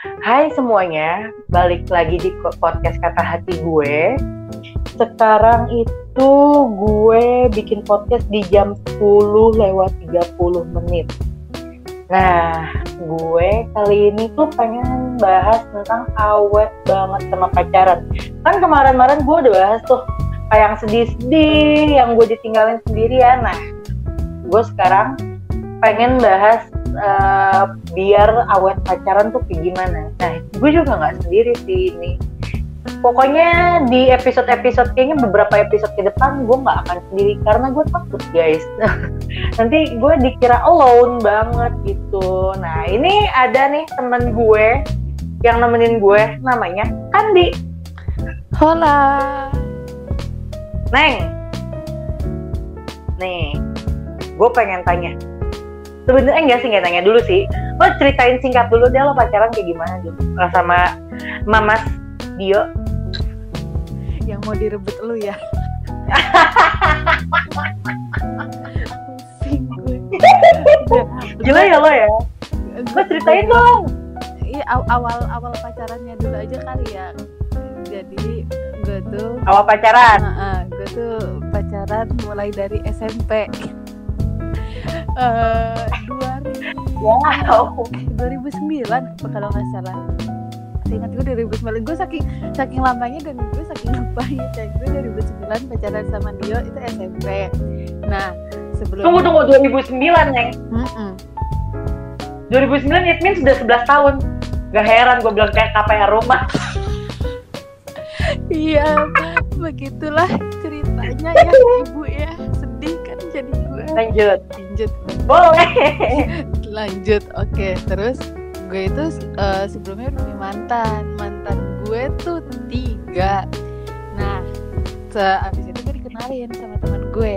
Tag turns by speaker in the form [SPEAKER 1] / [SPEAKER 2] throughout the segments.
[SPEAKER 1] Hai semuanya, balik lagi di podcast kata hati gue. Sekarang itu gue bikin podcast di jam 10 lewat 30 menit. Nah, gue kali ini tuh pengen bahas tentang awet banget sama pacaran. Kan kemarin-kemarin gue udah bahas tuh kayak yang sedih-sedih, yang gue ditinggalin sendirian. Nah, gue sekarang pengen bahas uh, biar awet pacaran tuh kayak gimana. Nah, gue juga nggak sendiri sih ini. Pokoknya di episode-episode kayaknya beberapa episode ke depan gue nggak akan sendiri karena gue takut guys. Nanti gue dikira alone banget gitu. Nah ini ada nih temen gue yang nemenin gue namanya Kandi.
[SPEAKER 2] Hola.
[SPEAKER 1] Neng. Nih, gue pengen tanya sebenarnya enggak sih nggak tanya dulu sih. Lo ceritain singkat dulu deh lo pacaran kayak gimana gitu. Sama mamas Dio.
[SPEAKER 2] Yang mau direbut lu ya?
[SPEAKER 1] Gila ya lo ya? Lo ceritain dong.
[SPEAKER 2] Iya awal awal pacarannya dulu aja kali ya. Jadi gue tuh
[SPEAKER 1] awal pacaran?
[SPEAKER 2] Uh, uh, gue tuh pacaran mulai dari SMP uh, 2000 wow. eh, 2009 kalau nggak salah. Saya ingat gue 2009 gue saking saking lamanya dan gue saking lupanya kayak gue 2009 pacaran sama Dio itu SMP nah sebelum
[SPEAKER 1] tunggu tunggu 2009 neng. Mm -mm. 2009 it means sudah 11 tahun. Gak heran gue bilang kayak KPR rumah.
[SPEAKER 2] Iya begitulah ceritanya ya ibu ya. Sedih kan jadi gue
[SPEAKER 1] lanjut
[SPEAKER 2] lanjut
[SPEAKER 1] boleh
[SPEAKER 2] lanjut oke okay. terus gue itu uh, sebelumnya punya mantan mantan gue tuh tiga nah sehabis itu gue dikenalin sama teman gue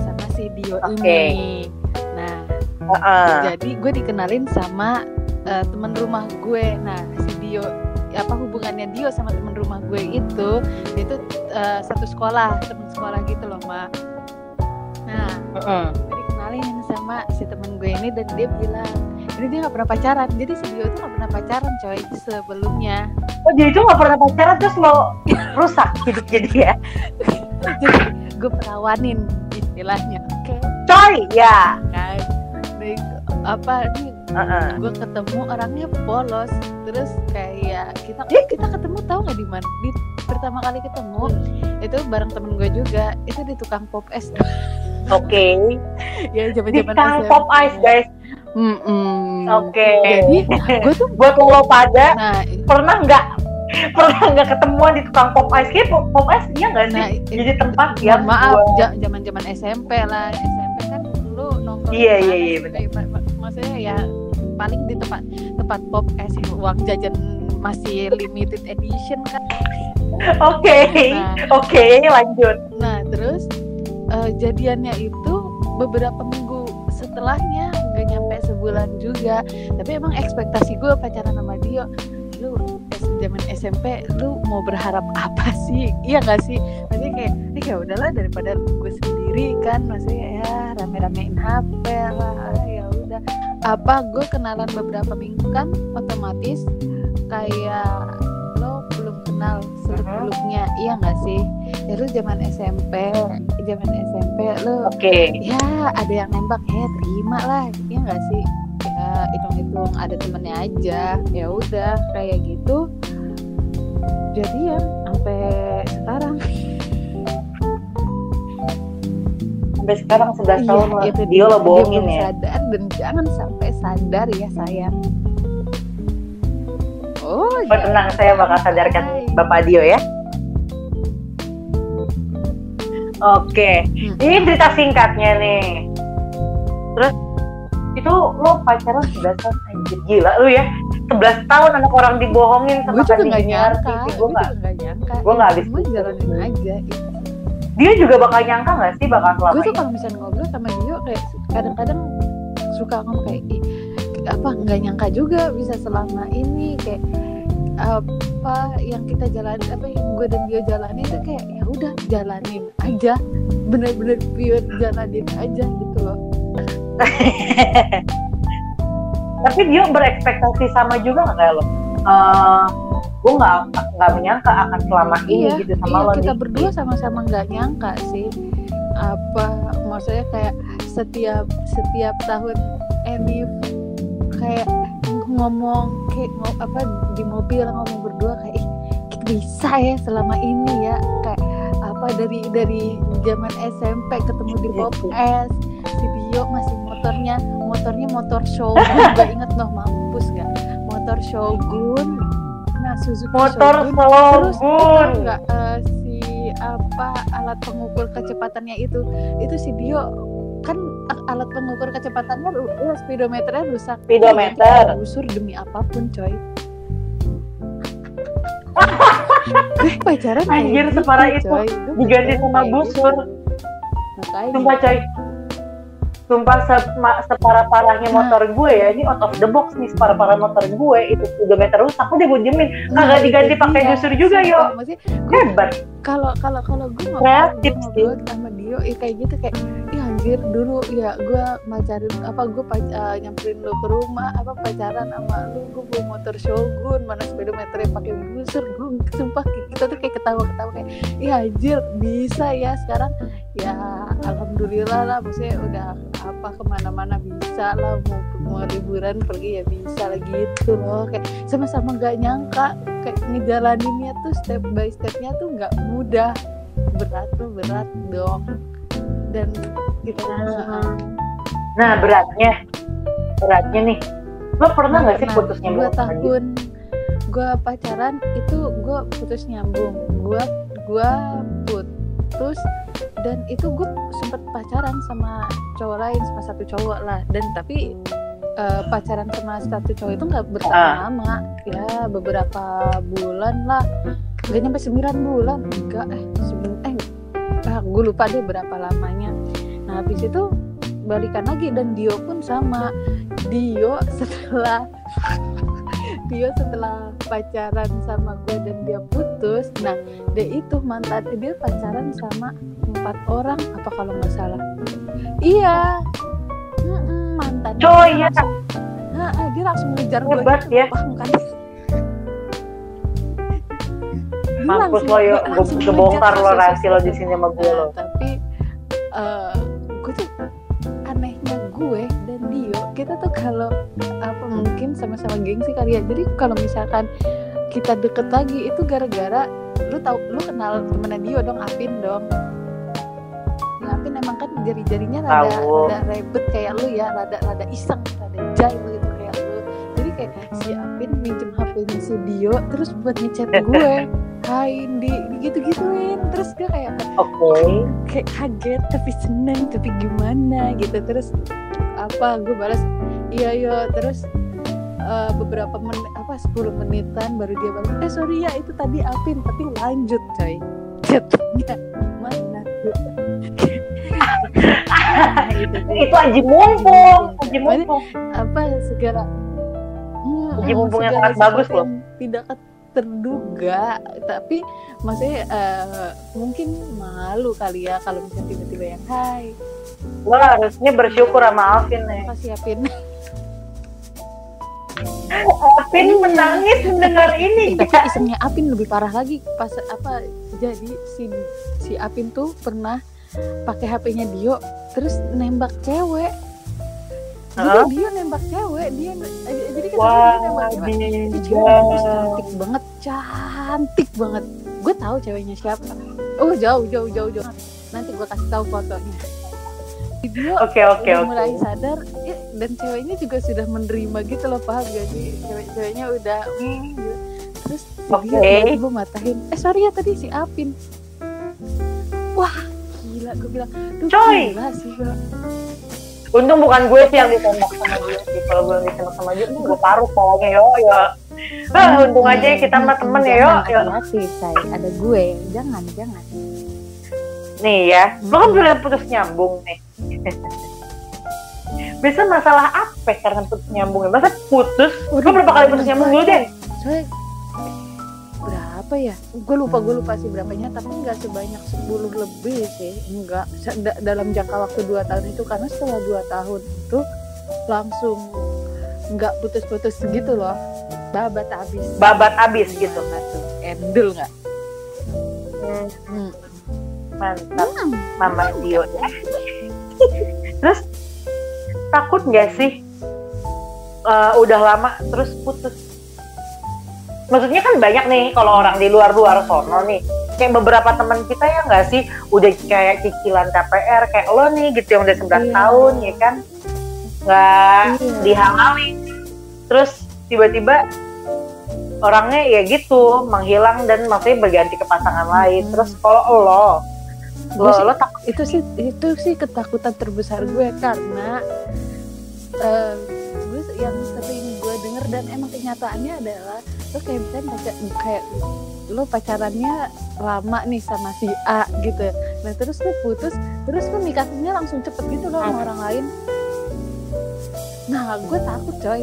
[SPEAKER 2] sama si Dio okay. ini nah uh -uh. jadi gue dikenalin sama uh, teman rumah gue nah si Dio apa hubungannya Dio sama teman rumah gue itu itu uh, satu sekolah teman sekolah gitu loh mak nah uh -uh. Dikenalin sama si temen gue ini dan dia bilang ini dia nggak pernah pacaran. Jadi si Dio tuh nggak pernah pacaran coy sebelumnya.
[SPEAKER 1] Oh jadi itu nggak pernah pacaran terus mau rusak hidup jadi ya
[SPEAKER 2] jadi gue perawanin istilahnya oke? Okay.
[SPEAKER 1] coy ya.
[SPEAKER 2] Kan apa nih uh-uh. gue ketemu orangnya polos terus kayak kita kita ketemu tahu nggak di mana di pertama kali ketemu hmm. itu bareng temen gue juga itu di tukang pop es
[SPEAKER 1] oke okay.
[SPEAKER 2] ya zaman zaman
[SPEAKER 1] tukang pop ice guys
[SPEAKER 2] mm -mm.
[SPEAKER 1] oke okay.
[SPEAKER 2] jadi gue tuh
[SPEAKER 1] buat lo pada nah, pernah nggak pernah nggak ketemuan di tukang pop ice kayak pop, pop ice iya nggak sih nah, jadi tempat ya
[SPEAKER 2] maaf zaman zaman SMP lah SMP kan lu nongkrong
[SPEAKER 1] iya iya iya
[SPEAKER 2] maksudnya ya paling di tempat tempat pop es uang jajan masih limited edition kan.
[SPEAKER 1] Oke okay. nah, oke okay, lanjut.
[SPEAKER 2] Nah terus uh, jadiannya itu beberapa minggu setelahnya nggak nyampe sebulan juga. Tapi emang ekspektasi gue pacaran sama dia lu zaman SMP lu mau berharap apa sih? Iya gak sih? Maksudnya kayak ini ya udahlah daripada gue sendiri kan maksudnya ya rame-ramein HP lah ya udah. Apa gue kenalan beberapa minggu kan otomatis kayak lo belum kenal seluk-beluknya iya gak sih? Ya lu zaman SMP zaman SMP lu
[SPEAKER 1] oke. okay.
[SPEAKER 2] ya ada yang nembak ya terima lah iya gak sih? Ya hitung-hitung ada temennya aja ya udah kayak gitu. Jadian sampai sekarang
[SPEAKER 1] sampai sekarang sudah iya, tahun itu dia lo bohongin ya.
[SPEAKER 2] sadar dan jangan sampai sadar ya sayang. Oh, oh
[SPEAKER 1] ya. tenang saya bakal sadarkan Hai. bapak Dio ya? Oke, hmm. ini cerita singkatnya nih. Terus itu lo pacaran 11 tahun anjir. Gila lu ya. 11 tahun anak orang dibohongin
[SPEAKER 2] sama gue juga gak nyangka. Gue gak, nyangka.
[SPEAKER 1] Gue gak habis
[SPEAKER 2] gue jalanin aja
[SPEAKER 1] dia juga bakal nyangka gak sih bakal selama
[SPEAKER 2] gue tuh kalau misalnya ngobrol sama dia kayak kadang-kadang suka ngomong kayak apa nggak nyangka juga bisa selama ini. Kayak apa yang kita jalan apa yang gue dan dia jalani itu kayak ya udah jalanin aja. Bener-bener pure jalanin aja gitu loh.
[SPEAKER 1] Tapi dia berekspektasi sama juga nggak kayak lo? Uh, gue nggak nggak menyangka akan selama ini
[SPEAKER 2] iya,
[SPEAKER 1] gitu sama
[SPEAKER 2] iya,
[SPEAKER 1] lo
[SPEAKER 2] kita
[SPEAKER 1] nih.
[SPEAKER 2] berdua sama-sama nggak nyangka sih apa maksudnya kayak setiap setiap tahun Enif kayak ngomong kayak ngo- apa di mobil ngomong berdua kayak "Ih, bisa ya selama ini ya kayak apa dari dari zaman SMP ketemu di
[SPEAKER 1] Iya
[SPEAKER 2] Pop
[SPEAKER 1] sih.
[SPEAKER 2] S si Dio masih motornya motornya motor Shogun gak inget noh mampus gak motor Shogun Suzuki
[SPEAKER 1] motor
[SPEAKER 2] Shogun terus enggak si apa alat pengukur kecepatannya itu itu si Dio kan alat pengukur kecepatannya ya, speedometernya rusak
[SPEAKER 1] Speedometer.
[SPEAKER 2] busur demi apa pun coy gue pacaran
[SPEAKER 1] Anjir,
[SPEAKER 2] gitu,
[SPEAKER 1] separah itu.
[SPEAKER 2] coy.
[SPEAKER 1] Diganti sama
[SPEAKER 2] gitu.
[SPEAKER 1] busur
[SPEAKER 2] Makanya.
[SPEAKER 1] sumpah coy sumpah se- separah-parahnya
[SPEAKER 2] Nah.
[SPEAKER 1] motor gue ya ini out of the box nih separah-parah motor gue itu speedometer rusak udah gue jamin
[SPEAKER 2] Nah,
[SPEAKER 1] kagak diganti
[SPEAKER 2] itu
[SPEAKER 1] pakai
[SPEAKER 2] dia.
[SPEAKER 1] busur juga yo hebat
[SPEAKER 2] kalau kalau kalau gue
[SPEAKER 1] sih.
[SPEAKER 2] ngobrol sama Dio ya kayak gitu kayak ya anjir dulu ya gue pacarin apa gue pac- eh, nyamperin lu ke rumah apa pacaran sama lu gue bawa motor Shogun mana speedometernya pakai busur gue sumpah kita tuh kayak ketawa-ketawa kayak ya anjir bisa ya sekarang. Ya alhamdulillah lah maksudnya udah apa ke mana-mana bisa lah mau mau liburan pergi ya bisa lah gitu loh. Kayak sama-sama nggak nyangka kayak ngejalaninnya tuh step by stepnya tuh nggak mudah. Berat tuh berat dong dan kita
[SPEAKER 1] nah beratnya. Beratnya nih. Lo pernah nggak sih
[SPEAKER 2] Nah,
[SPEAKER 1] putus
[SPEAKER 2] dua
[SPEAKER 1] nyambung dia?
[SPEAKER 2] tahun gue pacaran itu gue putus nyambung. Gue gue putus dan itu gue sempet pacaran sama cowok lain sama satu cowok lah. Dan tapi eh, pacaran sama satu cowok itu nggak bertahan
[SPEAKER 1] Ah.
[SPEAKER 2] lama. Ya beberapa bulan lah. Gak nyampe 9 bulan enggak. Eh ah, gue lupa deh berapa lamanya. Nah habis itu balikan lagi dan Dio pun sama. Dio setelah Dio setelah pacaran sama gue dan dia putus. Nah dia itu mantan dia pacaran sama empat orang apa kalau nggak salah? Iya. Mantan
[SPEAKER 1] Coy, ya.
[SPEAKER 2] Nah, ah, dia langsung ngejar gue
[SPEAKER 1] Hebat
[SPEAKER 2] gitu,
[SPEAKER 1] ya. Mampus lo
[SPEAKER 2] langsung
[SPEAKER 1] gue kebongkar lo rahasia lo di sini sama gue lo.
[SPEAKER 2] Nah, tapi eh, gue tuh anehnya gue dan Dio kita tuh kalau apa mungkin sama-sama gengsi kali ya. Jadi kalau misalkan kita deket lagi itu gara-gara lu tahu lu kenal temennya Dio dong Apin dong. Ya Apin emang kan jari-jarinya rada, rada rebet kayak lu ya rada rada iseng rada jail gitu kayak lu. Jadi kayak si Apin minjem HP-nya si Dio terus buat ngechat gue Hai di gitu-gituin. Terus gue kayak
[SPEAKER 1] oke.
[SPEAKER 2] kayak kaget tapi seneng tapi gimana gitu. Terus apa gue balas iya yo terus eh, beberapa menit apa 10 menitan baru dia balas eh sorry ya itu tadi Apin tapi lanjut coy. Chatnya gimana itu,
[SPEAKER 1] aji mumpung aji mumpung.
[SPEAKER 2] apa segala hmm,
[SPEAKER 1] Uji mumpung yang sangat bagus loh.
[SPEAKER 2] tidak terduga tapi maksudnya eh, mungkin malu kali ya kalau misalnya tiba-tiba yang hai.
[SPEAKER 1] Lo harusnya bersyukur sama Alvin nih.
[SPEAKER 2] Makasih ya Pin
[SPEAKER 1] Alvin menangis mendengar ini
[SPEAKER 2] tapi isengnya Apin lebih parah lagi. Pas apa jadi si si Apin tuh pernah pakai HP-nya Dio terus nembak cewek jadi dia nembak cewek dia eh, jadi kan
[SPEAKER 1] wah
[SPEAKER 2] dia nembak cewek. Itu cewek cantik banget cantik banget. Gue tahu ceweknya siapa. Oh jauh jauh jauh jauh. Nanti gue kasih tahu fotonya. Video
[SPEAKER 1] oke oke
[SPEAKER 2] udah
[SPEAKER 1] oke.
[SPEAKER 2] mulai sadar ya, dan ceweknya juga sudah menerima gitu loh paham gak sih? Cewek-ceweknya udah hmm, gitu. terus
[SPEAKER 1] Oke.
[SPEAKER 2] dia tiba-tiba matahin eh sorry ya tadi si Apin wah gila gue bilang. Duh,
[SPEAKER 1] Coy.
[SPEAKER 2] gila sih gue
[SPEAKER 1] untung bukan gue sih yang ditembak sama dia sih. Kalau gue yang ditembak sama dia gue paruh palanya yo yo. Ah untung aja ya kita sama temen ya yo yo.
[SPEAKER 2] Hati say. Ada gue. Jangan jangan.
[SPEAKER 1] Nih ya lo kan udah putus nyambung nih. Biasa masalah apa karena putus nyambung masa putus? Lo berapa kali putus nyambung dulu deh
[SPEAKER 2] berapa ya? Gue lupa gue lupa sih berapanya tapi nggak sebanyak 10 lebih sih. Enggak da- dalam jangka waktu 2 tahun itu karena setelah 2 tahun itu langsung nggak putus-putus gitu loh. Babat abis
[SPEAKER 1] babat abis gitu.
[SPEAKER 2] Gimana tuh. Endul nggak?
[SPEAKER 1] Hmm,
[SPEAKER 2] hmm.
[SPEAKER 1] mantap.
[SPEAKER 2] Hmm.
[SPEAKER 1] mama Dio. Terus takut nggak sih? Eh, udah lama terus putus maksudnya kan banyak nih kalau orang di luar luar sono nih kayak beberapa teman kita ya nggak sih udah kayak cicilan KPR kayak lo nih gitu yang udah 11
[SPEAKER 2] Iya.
[SPEAKER 1] tahun ya kan nggak
[SPEAKER 2] Iya.
[SPEAKER 1] dihalalin terus tiba-tiba orangnya ya gitu menghilang dan maksudnya berganti ke pasangan lain
[SPEAKER 2] Hmm.
[SPEAKER 1] terus kalau lo lo,
[SPEAKER 2] sih-
[SPEAKER 1] lo takut
[SPEAKER 2] itu sih itu sih ketakutan terbesar gue karena eh, gue yang sering gue denger dan emang kenyataannya adalah lo kayak misalnya pacar- kayak lo pacarannya lama nih sama si A gitu. Nah terus lo putus terus lo nikahnya langsung cepet gitu loh sama orang lain. Nah gue takut coy.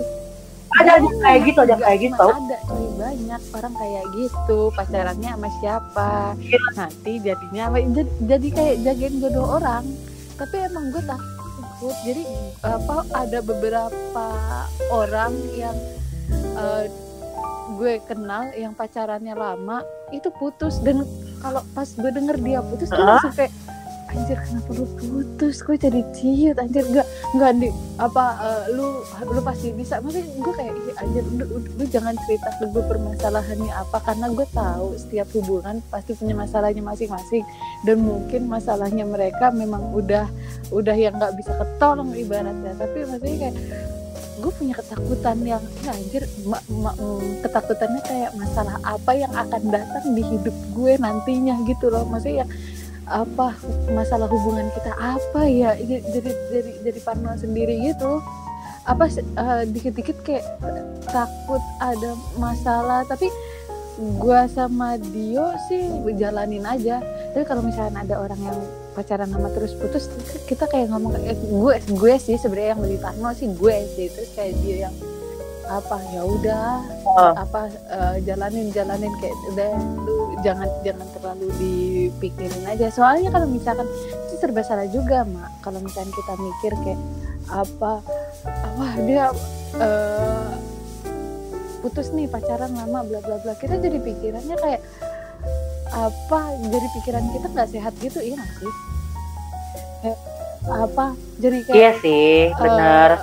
[SPEAKER 1] Ada yang kayak gitu ada kayak gitu?
[SPEAKER 2] Ada coy banyak orang kayak gitu pacarannya sama siapa?
[SPEAKER 1] Iya.
[SPEAKER 2] nanti jadinya apa? Jadi, jadi kayak jagain jodoh orang. Tapi emang gue takut. Jadi apa ada beberapa orang yang eh, gue kenal yang pacarannya lama itu putus. Dan kalau pas gue denger dia putus gue langsung kayak anjir kenapa lu putus? Gue jadi ciut? Anjir gak nggak di apa eh, lu lu pasti bisa. Maksudnya gue kayak "Ih, anjir lu, lu, lu jangan cerita ke gue permasalahannya apa karena gue tahu setiap hubungan pasti punya masalahnya masing-masing. Dan mungkin masalahnya mereka memang udah udah yang nggak bisa ketolong ibaratnya. Tapi maksudnya kayak gue punya ketakutan yang ya anjir ma- ma- mm, ketakutannya kayak masalah apa yang akan datang di hidup gue nantinya gitu loh. Maksudnya yang apa masalah hubungan kita apa ya jadi jadi jadi parno sendiri gitu. Apa eh, dikit-dikit kayak takut ada masalah tapi gua sama Dio sih jalanin aja. Tapi kalau misalnya ada orang yang pacaran sama terus putus kita kayak ngomong eh, gue gue sih sebenarnya yang lebih parno sih gue sih. Terus kayak dia yang apa ya udah
[SPEAKER 1] Oh.
[SPEAKER 2] apa eh, jalanin jalanin kayak udah lu jangan jangan terlalu dipikirin aja. Soalnya kalau misalkan itu serba salah juga mak. Kalau misalkan kita mikir kayak apa wah dia eh, putus nih pacaran lama bla bla bla kita jadi pikirannya kayak apa jadi pikiran kita nggak sehat gitu iya nggak sih? Kayak, apa jadi kayak
[SPEAKER 1] iya sih
[SPEAKER 2] eh,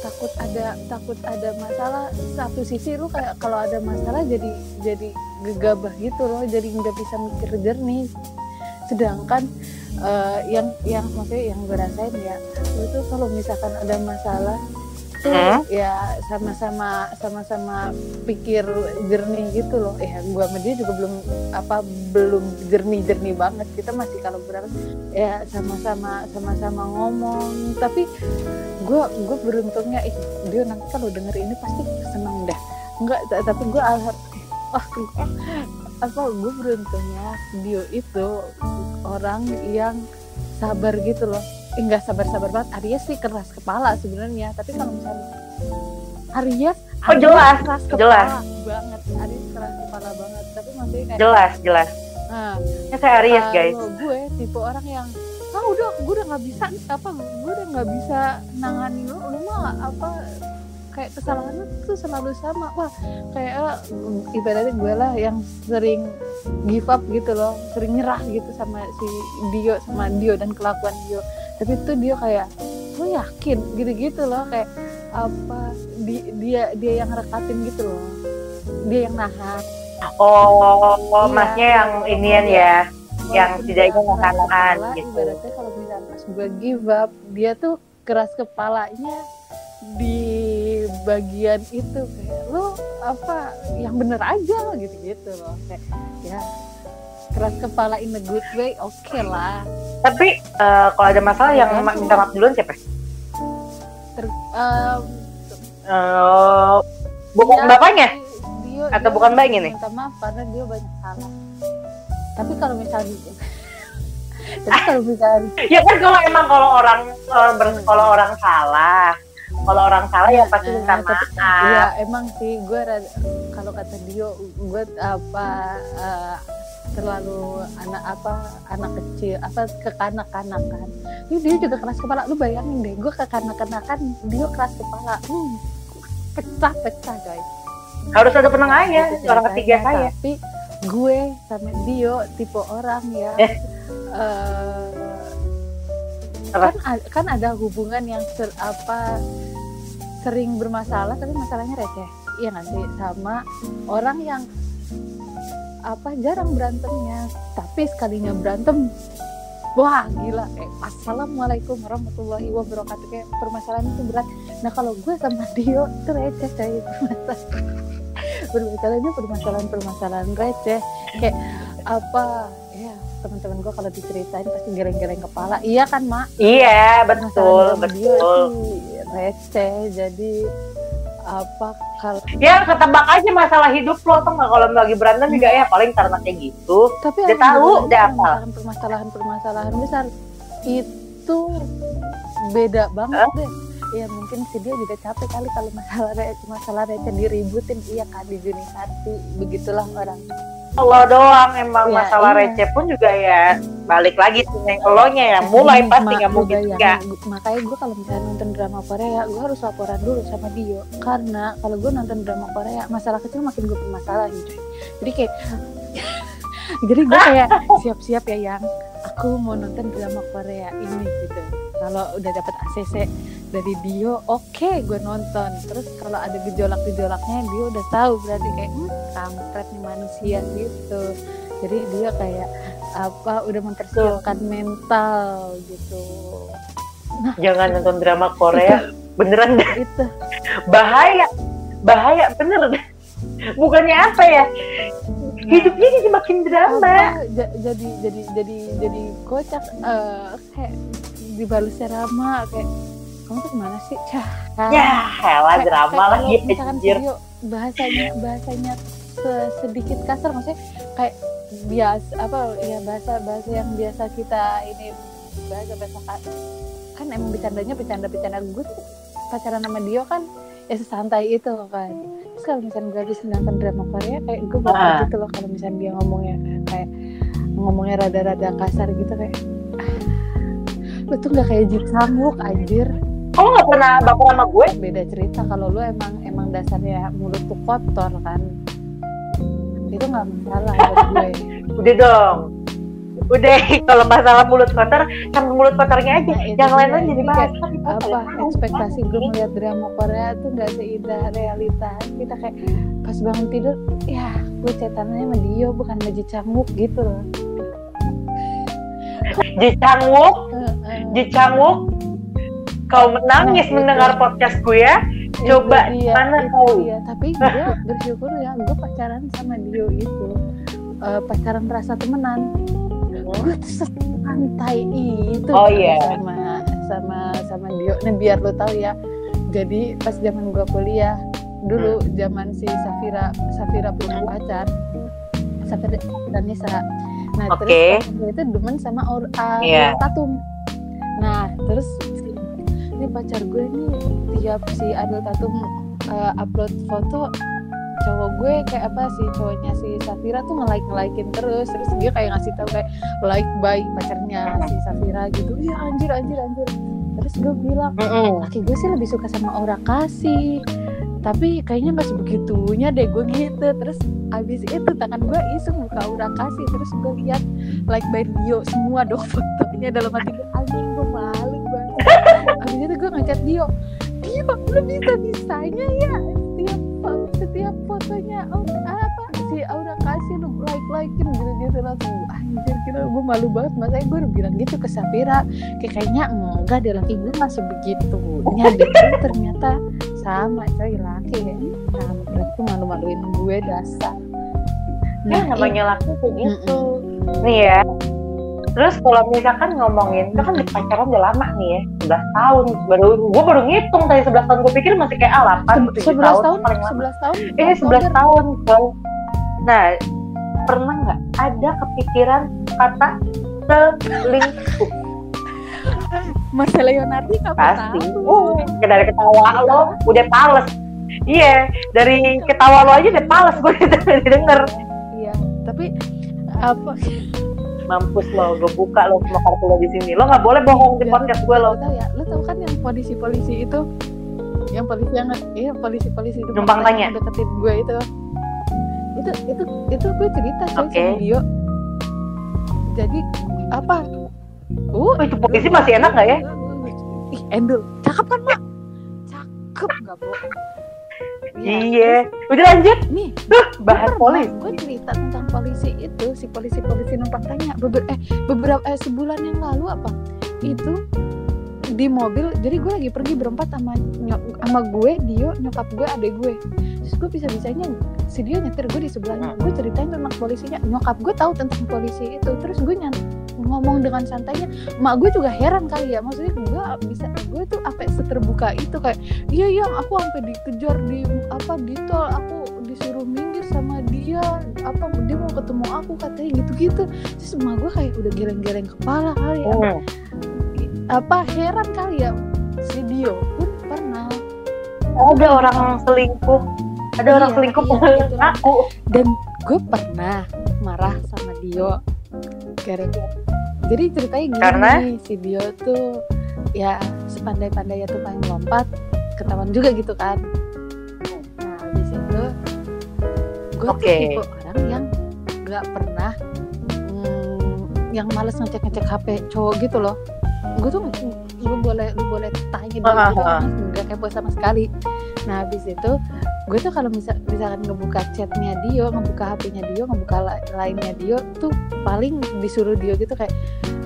[SPEAKER 2] takut ada takut ada masalah satu sisi lu kayak kalau ada masalah jadi jadi gegabah gitu loh jadi nggak bisa mikir jernih. Sedangkan eh, yang yang maksudnya yang gue rasain ya lu tuh kalau misalkan ada masalah tuh
[SPEAKER 1] Hmm?
[SPEAKER 2] ya sama-sama sama-sama pikir jernih gitu loh. Ya gua sama dia juga belum apa belum jernih-jernih banget. Kita masih kalau berapa ya sama-sama sama-sama ngomong. Tapi gue gue beruntungnya ih dia nanti kalau denger ini pasti seneng dah. Enggak tapi gue alham wah apa gue beruntungnya dia itu orang yang sabar gitu loh. eh, enggak sabar-sabar banget. Aries sih keras kepala sebenarnya tapi kalau misalnya Aries
[SPEAKER 1] Oh,
[SPEAKER 2] Aries
[SPEAKER 1] jelas,
[SPEAKER 2] keras kepala
[SPEAKER 1] jelas.
[SPEAKER 2] banget. Aries keras kepala banget. Tapi maksudnya kayak
[SPEAKER 1] jelas jelas.
[SPEAKER 2] Nah,
[SPEAKER 1] ya saya Aries guys.
[SPEAKER 2] Gue tipe orang yang ah udah gue udah nggak bisa apa gue udah nggak bisa nangani lu lu mah apa kayak kesalahan lu tuh selalu sama. Wah kayak eh, ibaratnya gue lah yang sering give up gitu loh sering nyerah gitu sama si Dio sama Dio dan kelakuan Dio tapi tuh dia kayak lu yakin? Gitu-gitu loh kayak apa di, dia dia yang rekatin gitu loh. Dia yang nahan.
[SPEAKER 1] Oh
[SPEAKER 2] Iya.
[SPEAKER 1] masnya yang inian ya yang
[SPEAKER 2] Walaupun
[SPEAKER 1] tidak ingin
[SPEAKER 2] kepala,
[SPEAKER 1] gitu.
[SPEAKER 2] ibaratnya kalau misalnya pas gue give up dia tuh keras kepalanya di bagian itu kayak lo apa yang bener aja gitu gitu loh. Kayak ya keras kepala in a good way oke lah.
[SPEAKER 1] Tapi eh, kalau ada masalah yang ma- minta maaf duluan siapa?
[SPEAKER 2] Ter- em,
[SPEAKER 1] Eh, bukan
[SPEAKER 2] dia-
[SPEAKER 1] bapaknya?
[SPEAKER 2] dia,
[SPEAKER 1] Atau
[SPEAKER 2] dia
[SPEAKER 1] bukan mbaknya nih?
[SPEAKER 2] minta maaf karena dia banyak salah. Tapi kalau misalnya tapi kalau misalnya
[SPEAKER 1] ya kan kalau emang kalau orang eh, ber- kalau orang salah. Kalau orang salah ya pasti minta
[SPEAKER 2] Nah,
[SPEAKER 1] maaf.
[SPEAKER 2] Iya emang sih gue kalau kata Dio gue apa eh, terlalu anak apa anak kecil apa kekanak-kanakan Ini dia juga keras kepala. Lu bayangin deh gue kekanak-kanakan dia keras kepala. Hmm, pecah-pecah guys.
[SPEAKER 1] Harus ada penengahnya orang ketiga saya.
[SPEAKER 2] Tapi gue sama Dio tipe orang ya
[SPEAKER 1] Eh. Apa?
[SPEAKER 2] kan kan ada hubungan yang ser, apa sering bermasalah tapi masalahnya receh. Iya nggak sih? Sama orang yang apa jarang berantemnya. Tapi sekalinya berantem wah gila. Kayak assalamualaikum warahmatullahi wabarakatuh. Kayak permasalahan itu berat. Nah kalau gue sama Dio itu receh coy. Permasalahan permasalahannya permasalahan permasalahan receh. Kayak apa ya teman-teman gue kalau diceritain pasti geleng-geleng kepala. Iya kan mak?
[SPEAKER 1] Iya betul
[SPEAKER 2] Dio
[SPEAKER 1] betul.
[SPEAKER 2] receh. Jadi apa kalau
[SPEAKER 1] ya ketebak aja masalah hidup lo tuh nggak? Kalau lagi berantem juga ya paling karena kayak gitu.
[SPEAKER 2] Tapi
[SPEAKER 1] Dia tahu, dia hafal.
[SPEAKER 2] permasalahan permasalahan permasalahan besar. Itu beda banget deh. Ya mungkin si dia juga capek kali kalau masalah masalah receh diributin. Iya kan di dunia hati begitulah orang
[SPEAKER 1] lo doang emang
[SPEAKER 2] Ya,
[SPEAKER 1] masalah
[SPEAKER 2] iya.
[SPEAKER 1] receh pun juga ya balik lagi sih yang elonya yang mulai
[SPEAKER 2] Ini,
[SPEAKER 1] pasti nggak mungkin
[SPEAKER 2] gu- makanya gue kalau misalnya nonton drama Korea gue harus laporan dulu sama Dio. Karena kalau gue nonton drama Korea masalah kecil makin gue permasalahin cuy jadi kayak jadi gue kayak siap-siap ya yang aku mau nonton drama Korea ini gitu. Kalau udah dapat ACC dari Dio oke gue nonton. Terus kalau ada gejolak-gejolaknya Dio udah tahu berarti kayak hmm, kampret nih manusia gitu. Jadi dia kayak apa udah mempersiapkan mental gitu.
[SPEAKER 1] Jangan nonton drama Korea beneran dah,
[SPEAKER 2] itu.
[SPEAKER 1] Bahaya. Bahaya bener bukannya apa ya? Hidupnya jadi makin drama.
[SPEAKER 2] apa ja- jadi jadi jadi jadi kocak eh, kayak dibalasnya Rama kayak kamu tuh ke mana sih? Cah,
[SPEAKER 1] ya
[SPEAKER 2] Kayak-
[SPEAKER 1] drama
[SPEAKER 2] kayak
[SPEAKER 1] lagi
[SPEAKER 2] misalkan
[SPEAKER 1] anjir.
[SPEAKER 2] Video bahasanya bahasanya se- sedikit kasar maksudnya kayak biasa apa ya bahasa bahasa yang biasa kita ini bahasa bahasa ka- kan emang bercandanya bercanda bercanda gue tuh pacaran sama Dio kan ya sesantai itu kan. Terus kalau misalnya gue habis nonton drama Korea kayak gue bakal
[SPEAKER 1] Ah.
[SPEAKER 2] gitu loh kalau misalnya dia ngomongnya kan. Kayak ngomongnya rada-rada kasar gitu kayak ah, lu tuh nggak kayak Ji Sangwook anjir
[SPEAKER 1] kamu nggak pernah baper sama gue?
[SPEAKER 2] Beda cerita kalau lu emang emang dasarnya mulut tuh kotor kan. Itu nggak masalah buat gue.
[SPEAKER 1] Udah dong. Udah kalau masalah mulut kotor sama mulut kotornya aja.
[SPEAKER 2] Nah,
[SPEAKER 1] yang lain lain jadi bahas
[SPEAKER 2] apa? ekspektasi gue melihat drama Korea tuh nggak seindah realita. Kita kayak pas bangun tidur ya gue cetannya sama Dio bukan sama Ji Changwook gitu loh.
[SPEAKER 1] Ji Changwook
[SPEAKER 2] Heeh.
[SPEAKER 1] Ji Changwook kau menangis
[SPEAKER 2] Nah, itu.
[SPEAKER 1] mendengar podcast gue ya coba
[SPEAKER 2] dia,
[SPEAKER 1] mana
[SPEAKER 2] itu
[SPEAKER 1] tahu
[SPEAKER 2] dia. tapi gue bersyukur ya gue pacaran sama Dio itu eh, pacaran rasa temenan gue tuh santai itu
[SPEAKER 1] Oh,
[SPEAKER 2] kan
[SPEAKER 1] iya.
[SPEAKER 2] sama sama sama Dio nah biar lo tahu ya jadi pas zaman gue kuliah dulu
[SPEAKER 1] Hmm.
[SPEAKER 2] zaman si Safira Safira punya pacar Safira dan Nisa nah
[SPEAKER 1] Oke.
[SPEAKER 2] terus itu demen sama Or uh,
[SPEAKER 1] Iya.
[SPEAKER 2] Tatum nah terus ini pacar gue nih tiap si Adel Tatum uh, upload foto cowok gue kayak apa sih cowoknya si Safira tuh nge-like nge-likein terus. Terus dia kayak ngasih tahu kayak like by pacarnya si Safira gitu. Iya anjir anjir anjir. Terus gue bilang laki gue sih lebih suka sama Aura kasih. Tapi kayaknya nggak sebegitunya deh gue gitu terus abis itu tangan gue iseng buka Aura kasih. Terus gue lihat like by Dio semua dong fotonya. Dalam hati gue anjing gue malu banget abis itu gue ngechat Dio. Dio lu bisa bisanya ya? Setiap setiap fotonya Aura apa? Si Aura kasih lu like likein gitu gitu langsung. Anjir kira gue malu banget. Makanya gue udah bilang gitu ke Safira kayak kayaknya enggak deh laki gue nggak sebegitunya deh Tapi ternyata sama coy laki. Ya nah berarti malu-maluin gue dasar.
[SPEAKER 1] Ya
[SPEAKER 2] Nah,
[SPEAKER 1] namanya laki kayak gitu. Nih ya terus kalau misalkan ngomongin itu kan pacaran udah lama nih ya 11 tahun. Baru gue baru ngitung tadi 11 tahun. Gue pikir masih kayak ah, 8
[SPEAKER 2] Se-
[SPEAKER 1] 7
[SPEAKER 2] 11
[SPEAKER 1] tahun,
[SPEAKER 2] tahun?
[SPEAKER 1] paling lama.
[SPEAKER 2] 11 tahun?
[SPEAKER 1] Ini 11
[SPEAKER 2] Oktober.
[SPEAKER 1] tahun coy nah pernah nggak ada kepikiran kata selingkuh?
[SPEAKER 2] Marcelo Leonardi kamu
[SPEAKER 1] pasti.
[SPEAKER 2] tahu?
[SPEAKER 1] Uh, dari ketawa lo udah pales. Iya dari ketawa lo aja udah pales gue denger.
[SPEAKER 2] Iya tapi apa
[SPEAKER 1] mampus lo gue buka lo semua kartu lo di sini. Lo nggak boleh bohong di
[SPEAKER 2] Ya,
[SPEAKER 1] podcast gue lo.
[SPEAKER 2] Lu tahu ya lu tahu kan yang polisi-polisi itu? Yang polisi yang iya polisi polisi itu
[SPEAKER 1] Numpang tanya.
[SPEAKER 2] deketin gue itu. Itu itu itu gue cerita coy
[SPEAKER 1] Oke.
[SPEAKER 2] sama Dio. Jadi apa? Uh
[SPEAKER 1] Oh, itu polisi masih enak nggak ya?
[SPEAKER 2] ih endul cakep kan mak? Cakep nggak bohong
[SPEAKER 1] Iya. Udah lanjut.
[SPEAKER 2] nih.
[SPEAKER 1] Bahas polis.
[SPEAKER 2] gue cerita tentang polisi itu si polisi polisi numpang tanya. Beber eh beberapa eh, sebulan yang lalu apa? Itu di mobil jadi gue lagi pergi berempat sama sama gue Dio nyokap gue adek gue. Terus gue bisa bisanya si Dio nyetir gue di sebelahnya. Gue ceritain tentang polisinya. Nyokap gue tahu tentang polisi itu. Terus gue nyant ngomong dengan santainya mak gue juga heran kali ya maksudnya gue bisa gue tuh apa seterbuka itu kayak iya yang aku sampai dikejar di apa di tol aku disuruh minggir sama dia apa dia mau ketemu aku katanya gitu-gitu terus emak gue kayak udah geleng-geleng kepala kali ya
[SPEAKER 1] Hmm.
[SPEAKER 2] apa heran kali ya si Dio pun pernah
[SPEAKER 1] Ada orang selingkuh. Ada
[SPEAKER 2] Iya,
[SPEAKER 1] orang selingkuh
[SPEAKER 2] iya, itu.
[SPEAKER 1] aku.
[SPEAKER 2] dan gue pernah marah sama Dio gara-gara jadi ceritanya gini
[SPEAKER 1] Karena?
[SPEAKER 2] si Dio tuh ya sepandai-pandai tuh main lompat ketahuan juga gitu kan nah habis itu gue
[SPEAKER 1] Oke.
[SPEAKER 2] tuh tipe orang yang nggak pernah mm, yang males ngecek-ngecek HP cowok gitu loh gue tuh lu boleh lu boleh tanya dia
[SPEAKER 1] Ah,
[SPEAKER 2] gitu
[SPEAKER 1] ah.
[SPEAKER 2] nggak kepo sama sekali nah habis itu gue tuh kalau misal misalkan ngebuka chatnya Dio ngebuka HP-nya Dio ngebuka la- lainnya Dio tuh paling disuruh Dio gitu kayak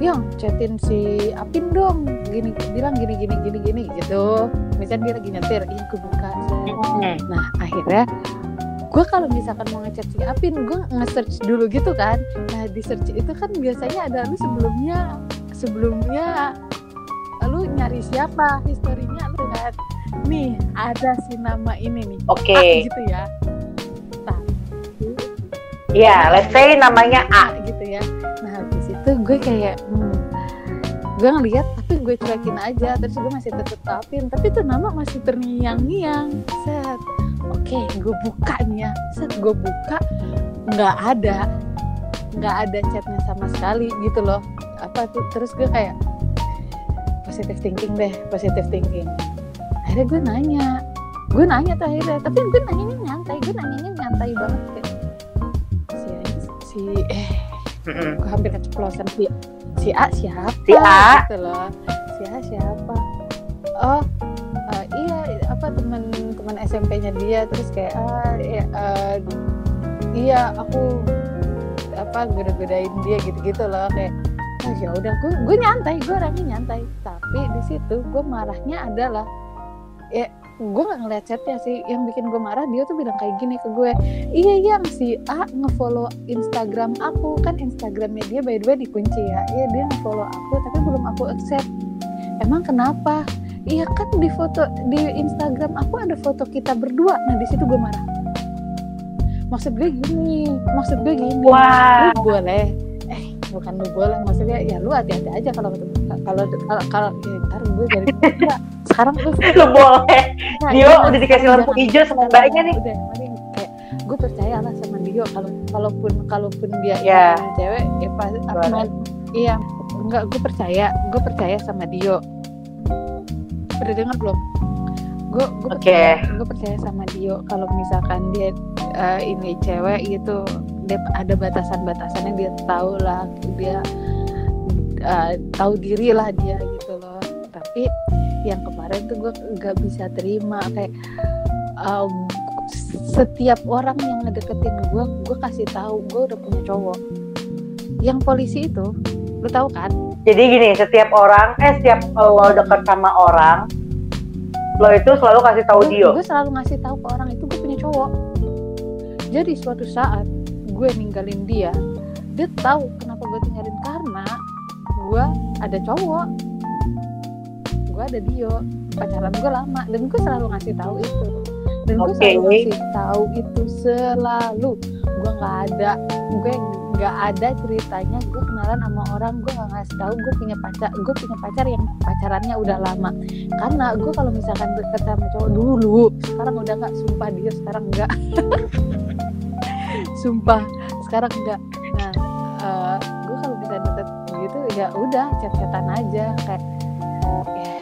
[SPEAKER 2] yang chatin si Apin dong gini bilang gini gini gini gini gitu. Misalnya dia lagi nyetir iya gue buka. Set. Nah akhirnya gue kalau misalkan mau ngechat si Apin gue nge-search dulu gitu kan. Nah di search itu kan biasanya ada lu sebelumnya sebelumnya lu nyari siapa historinya lu nih ada si nama ini nih.
[SPEAKER 1] Oke.
[SPEAKER 2] A gitu ya. Nah
[SPEAKER 1] Iya, let's say namanya A.
[SPEAKER 2] A gitu ya. Nah habis itu gue kayak hmm, gue ngeliat tapi gue cuekin aja. Terus gue masih tetep tapin tapi tuh nama masih terngiang-ngiang. Set. Oke gue buka nih ya. Set gue buka. Nggak ada. Nggak ada chatnya sama sekali gitu loh. Apa tuh? Terus gue kayak positive thinking deh positive thinking akhirnya gue nanya. Gue nanya tuh akhirnya tapi gue nanyanya nyantai gue nanyanya nyantai banget kayak si si eh gue hampir keceplosan si si A siapa?
[SPEAKER 1] Si A.
[SPEAKER 2] gitu loh. Si A siapa? Oh eh, iya apa teman teman SMP-nya dia terus kayak ah iya, eh, iya aku apa goda-godain dia gitu-gitu loh kayak oh ya udah gue gue nyantai gue orangnya nyantai. Tapi di situ gue marahnya adalah ya gue nggak ngeliat chatnya sih. Yang bikin gue marah dia tuh bilang kayak gini ke gue. Iya yang si A ngefollow Instagram aku. Kan Instagramnya dia by the way dikunci ya. Iya dia ngefollow aku tapi belum aku accept. Emang kenapa? Iya kan di foto di Instagram aku ada foto kita berdua. Nah di situ gue marah. Maksud gue gini maksud gue gini.
[SPEAKER 1] Wah.
[SPEAKER 2] lu boleh. Eh bukan lu boleh. Maksudnya ya lu hati-hati aja kalau kalau kalau ya, ntar gue Enggak, sekarang gue
[SPEAKER 1] Lu boleh.
[SPEAKER 2] Nah,
[SPEAKER 1] Dio
[SPEAKER 2] iya,
[SPEAKER 1] udah dikasih lampu hijau sama mbaknya nih.
[SPEAKER 2] udah mending kayak gue percaya lah sama Dio. Kalau kalaupun kalaupun dia
[SPEAKER 1] Ya.
[SPEAKER 2] ini cewek ya pas apa iya enggak gue percaya. Gue percaya sama Dio. Pernah dengar belum? Gue gue percaya gue percaya sama Dio. Kalau misalkan dia eh, ini cewek gitu dia ada batasan-batasannya dia tahu lah. Dia eh, tahu diri lah dia gitu loh. Tapi yang kemarin tuh gue nggak bisa terima kayak um, setiap orang yang ngedeketin gue gue kasih tahu gue udah punya cowok. Yang polisi itu lu tahu kan?
[SPEAKER 1] Jadi gini, setiap orang, eh setiap lo deket sama orang, lo itu selalu kasih tahu Dio.
[SPEAKER 2] gue selalu ngasih tahu ke orang itu gue punya cowok. Jadi suatu saat gue ninggalin dia dia tahu kenapa gue tinggalin karena gue ada cowok gue ada Dio pacaran gue lama. Dan gue selalu ngasih tahu itu. Dan gue
[SPEAKER 1] Oke.
[SPEAKER 2] selalu ngasih tahu itu selalu. Gue nggak ada gue nggak ada ceritanya gue kenalan sama orang. Gue nggak ngasih tahu gue punya pacar gue punya pacar yang pacarannya udah lama. Karena gue kalau misalkan deket sama cowok dulu sekarang udah nggak. Sumpah dia sekarang enggak sumpah sekarang enggak nah eh, gue kalau bisa deket gitu ya udah chat-chatan aja. Kayak ya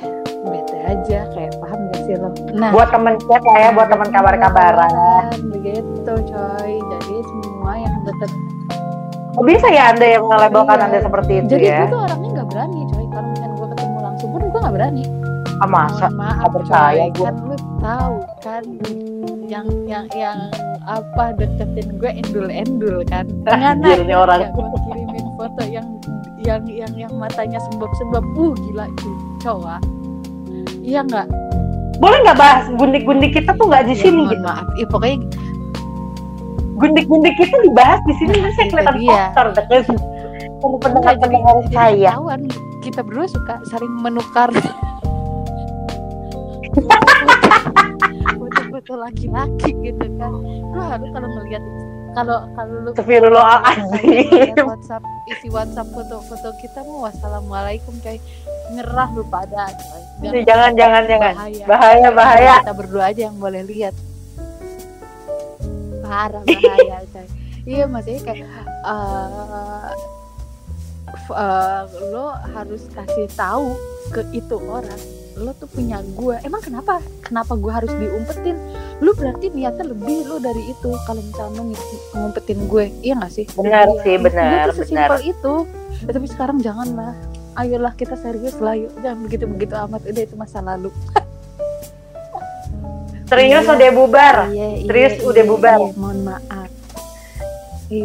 [SPEAKER 2] bete aja kayak paham gak sih lo. Nah,
[SPEAKER 1] buat temen chat lah ya buat temen kabar-kabaran
[SPEAKER 2] begitu coy. Jadi semua yang deket
[SPEAKER 1] oh, bisa ya anda yang melabelkan
[SPEAKER 2] Iya.
[SPEAKER 1] anda seperti itu
[SPEAKER 2] Jadi
[SPEAKER 1] ya
[SPEAKER 2] gue tuh orangnya nggak berani coy. Kalau misalnya gue ketemu langsung pun gue nggak berani.
[SPEAKER 1] ah, masa
[SPEAKER 2] Mohon maaf
[SPEAKER 1] percaya
[SPEAKER 2] coy.
[SPEAKER 1] gue.
[SPEAKER 2] Kan lu tahu kan yang yang yang apa deketin gue endul-endul kan.
[SPEAKER 1] Nih orang.
[SPEAKER 2] ya, gue kirimin foto yang yang yang yang matanya sembab-sembab. Uh gila itu cowok. Iya nggak?
[SPEAKER 1] boleh nggak bahas gundik-gundik kita tuh nggak di
[SPEAKER 2] Ya,
[SPEAKER 1] sini gitu
[SPEAKER 2] maaf. Ih, pokoknya
[SPEAKER 1] gundik-gundik kita dibahas di sini
[SPEAKER 2] Nah,
[SPEAKER 1] saya kelihatan
[SPEAKER 2] dia.
[SPEAKER 1] kotor deket sama pendengar-pendengar saya
[SPEAKER 2] kita berdua suka saling menukar foto-foto laki-laki gitu kan lu harus kalau ngeliat kalau kalau lu
[SPEAKER 1] Astagfirullahaladzim.
[SPEAKER 2] lihat WhatsApp isi WhatsApp foto-foto kita mau wassalamualaikum coy. Nyerah lu pada coy.
[SPEAKER 1] Jangan jangan jangan.
[SPEAKER 2] bahaya.
[SPEAKER 1] Bahaya bahaya.
[SPEAKER 2] kita berdua aja yang boleh lihat. Parah bahaya coy. Iya maksudnya kayak f- eh, lo harus kasih tahu ke itu orang lo tuh punya gue emang kenapa? Kenapa gue harus diumpetin? Lu berarti niatnya lebih lo dari itu. Kalau misalnya lo ng- ngumpetin gue iya gak sih?
[SPEAKER 1] Benar
[SPEAKER 2] Iya.
[SPEAKER 1] sih, benar, benar.
[SPEAKER 2] sesimpel itu. Ya, tapi sekarang janganlah. Ayolah kita serius lah. Yuk jangan begitu begitu amat. Udah itu masa lalu.
[SPEAKER 1] Serius
[SPEAKER 2] Iya.
[SPEAKER 1] udah bubar?
[SPEAKER 2] Iya,
[SPEAKER 1] Serius
[SPEAKER 2] iya,
[SPEAKER 1] udah
[SPEAKER 2] iya,
[SPEAKER 1] bubar.
[SPEAKER 2] iya, mohon maaf. Iya.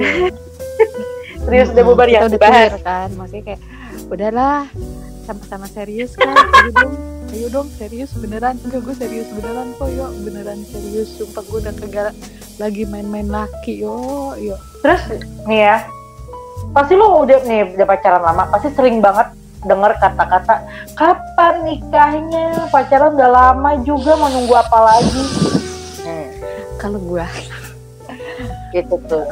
[SPEAKER 1] serius udah bubar yang
[SPEAKER 2] udah clear kan, maksudnya kayak udahlah sama-sama serius kan, ayo dong, ayo dong serius beneran, enggak gue serius beneran kok yuk, beneran serius, sumpah gue udah kagak lagi main-main laki yo, yo.
[SPEAKER 1] terus nih ya pasti lo udah nih udah pacaran lama pasti sering banget denger kata-kata kapan nikahnya? Pacaran udah lama juga mau nunggu apa lagi? Hmm,
[SPEAKER 2] Kalau gue,
[SPEAKER 1] itu tuh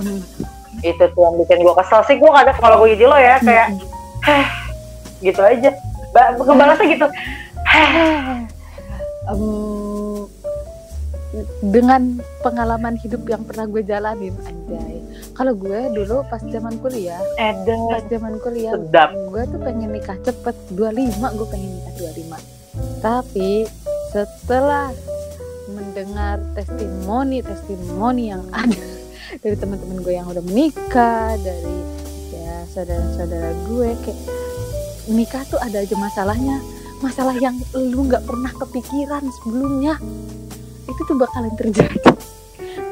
[SPEAKER 1] itu tuh yang bikin gue kesel sih. Gue kadang kalau gue jadi lo ya kayak gitu aja. Ba kebalasnya gitu.
[SPEAKER 2] Em, dengan pengalaman hidup yang pernah gue jalanin, anjay. Kalau gue dulu pas zaman kuliah, pas
[SPEAKER 1] Edan
[SPEAKER 2] zaman kuliah
[SPEAKER 1] sedap.
[SPEAKER 2] gue tuh pengen nikah cepet. 25 gue pengen nikah 25 tapi setelah mendengar testimoni testimoni yang ada dari teman-teman gue yang udah menikah dari ya saudara-saudara gue kayak nikah tuh ada aja masalahnya. Masalah yang lu nggak pernah kepikiran sebelumnya. Itu tuh bakalan terjadi.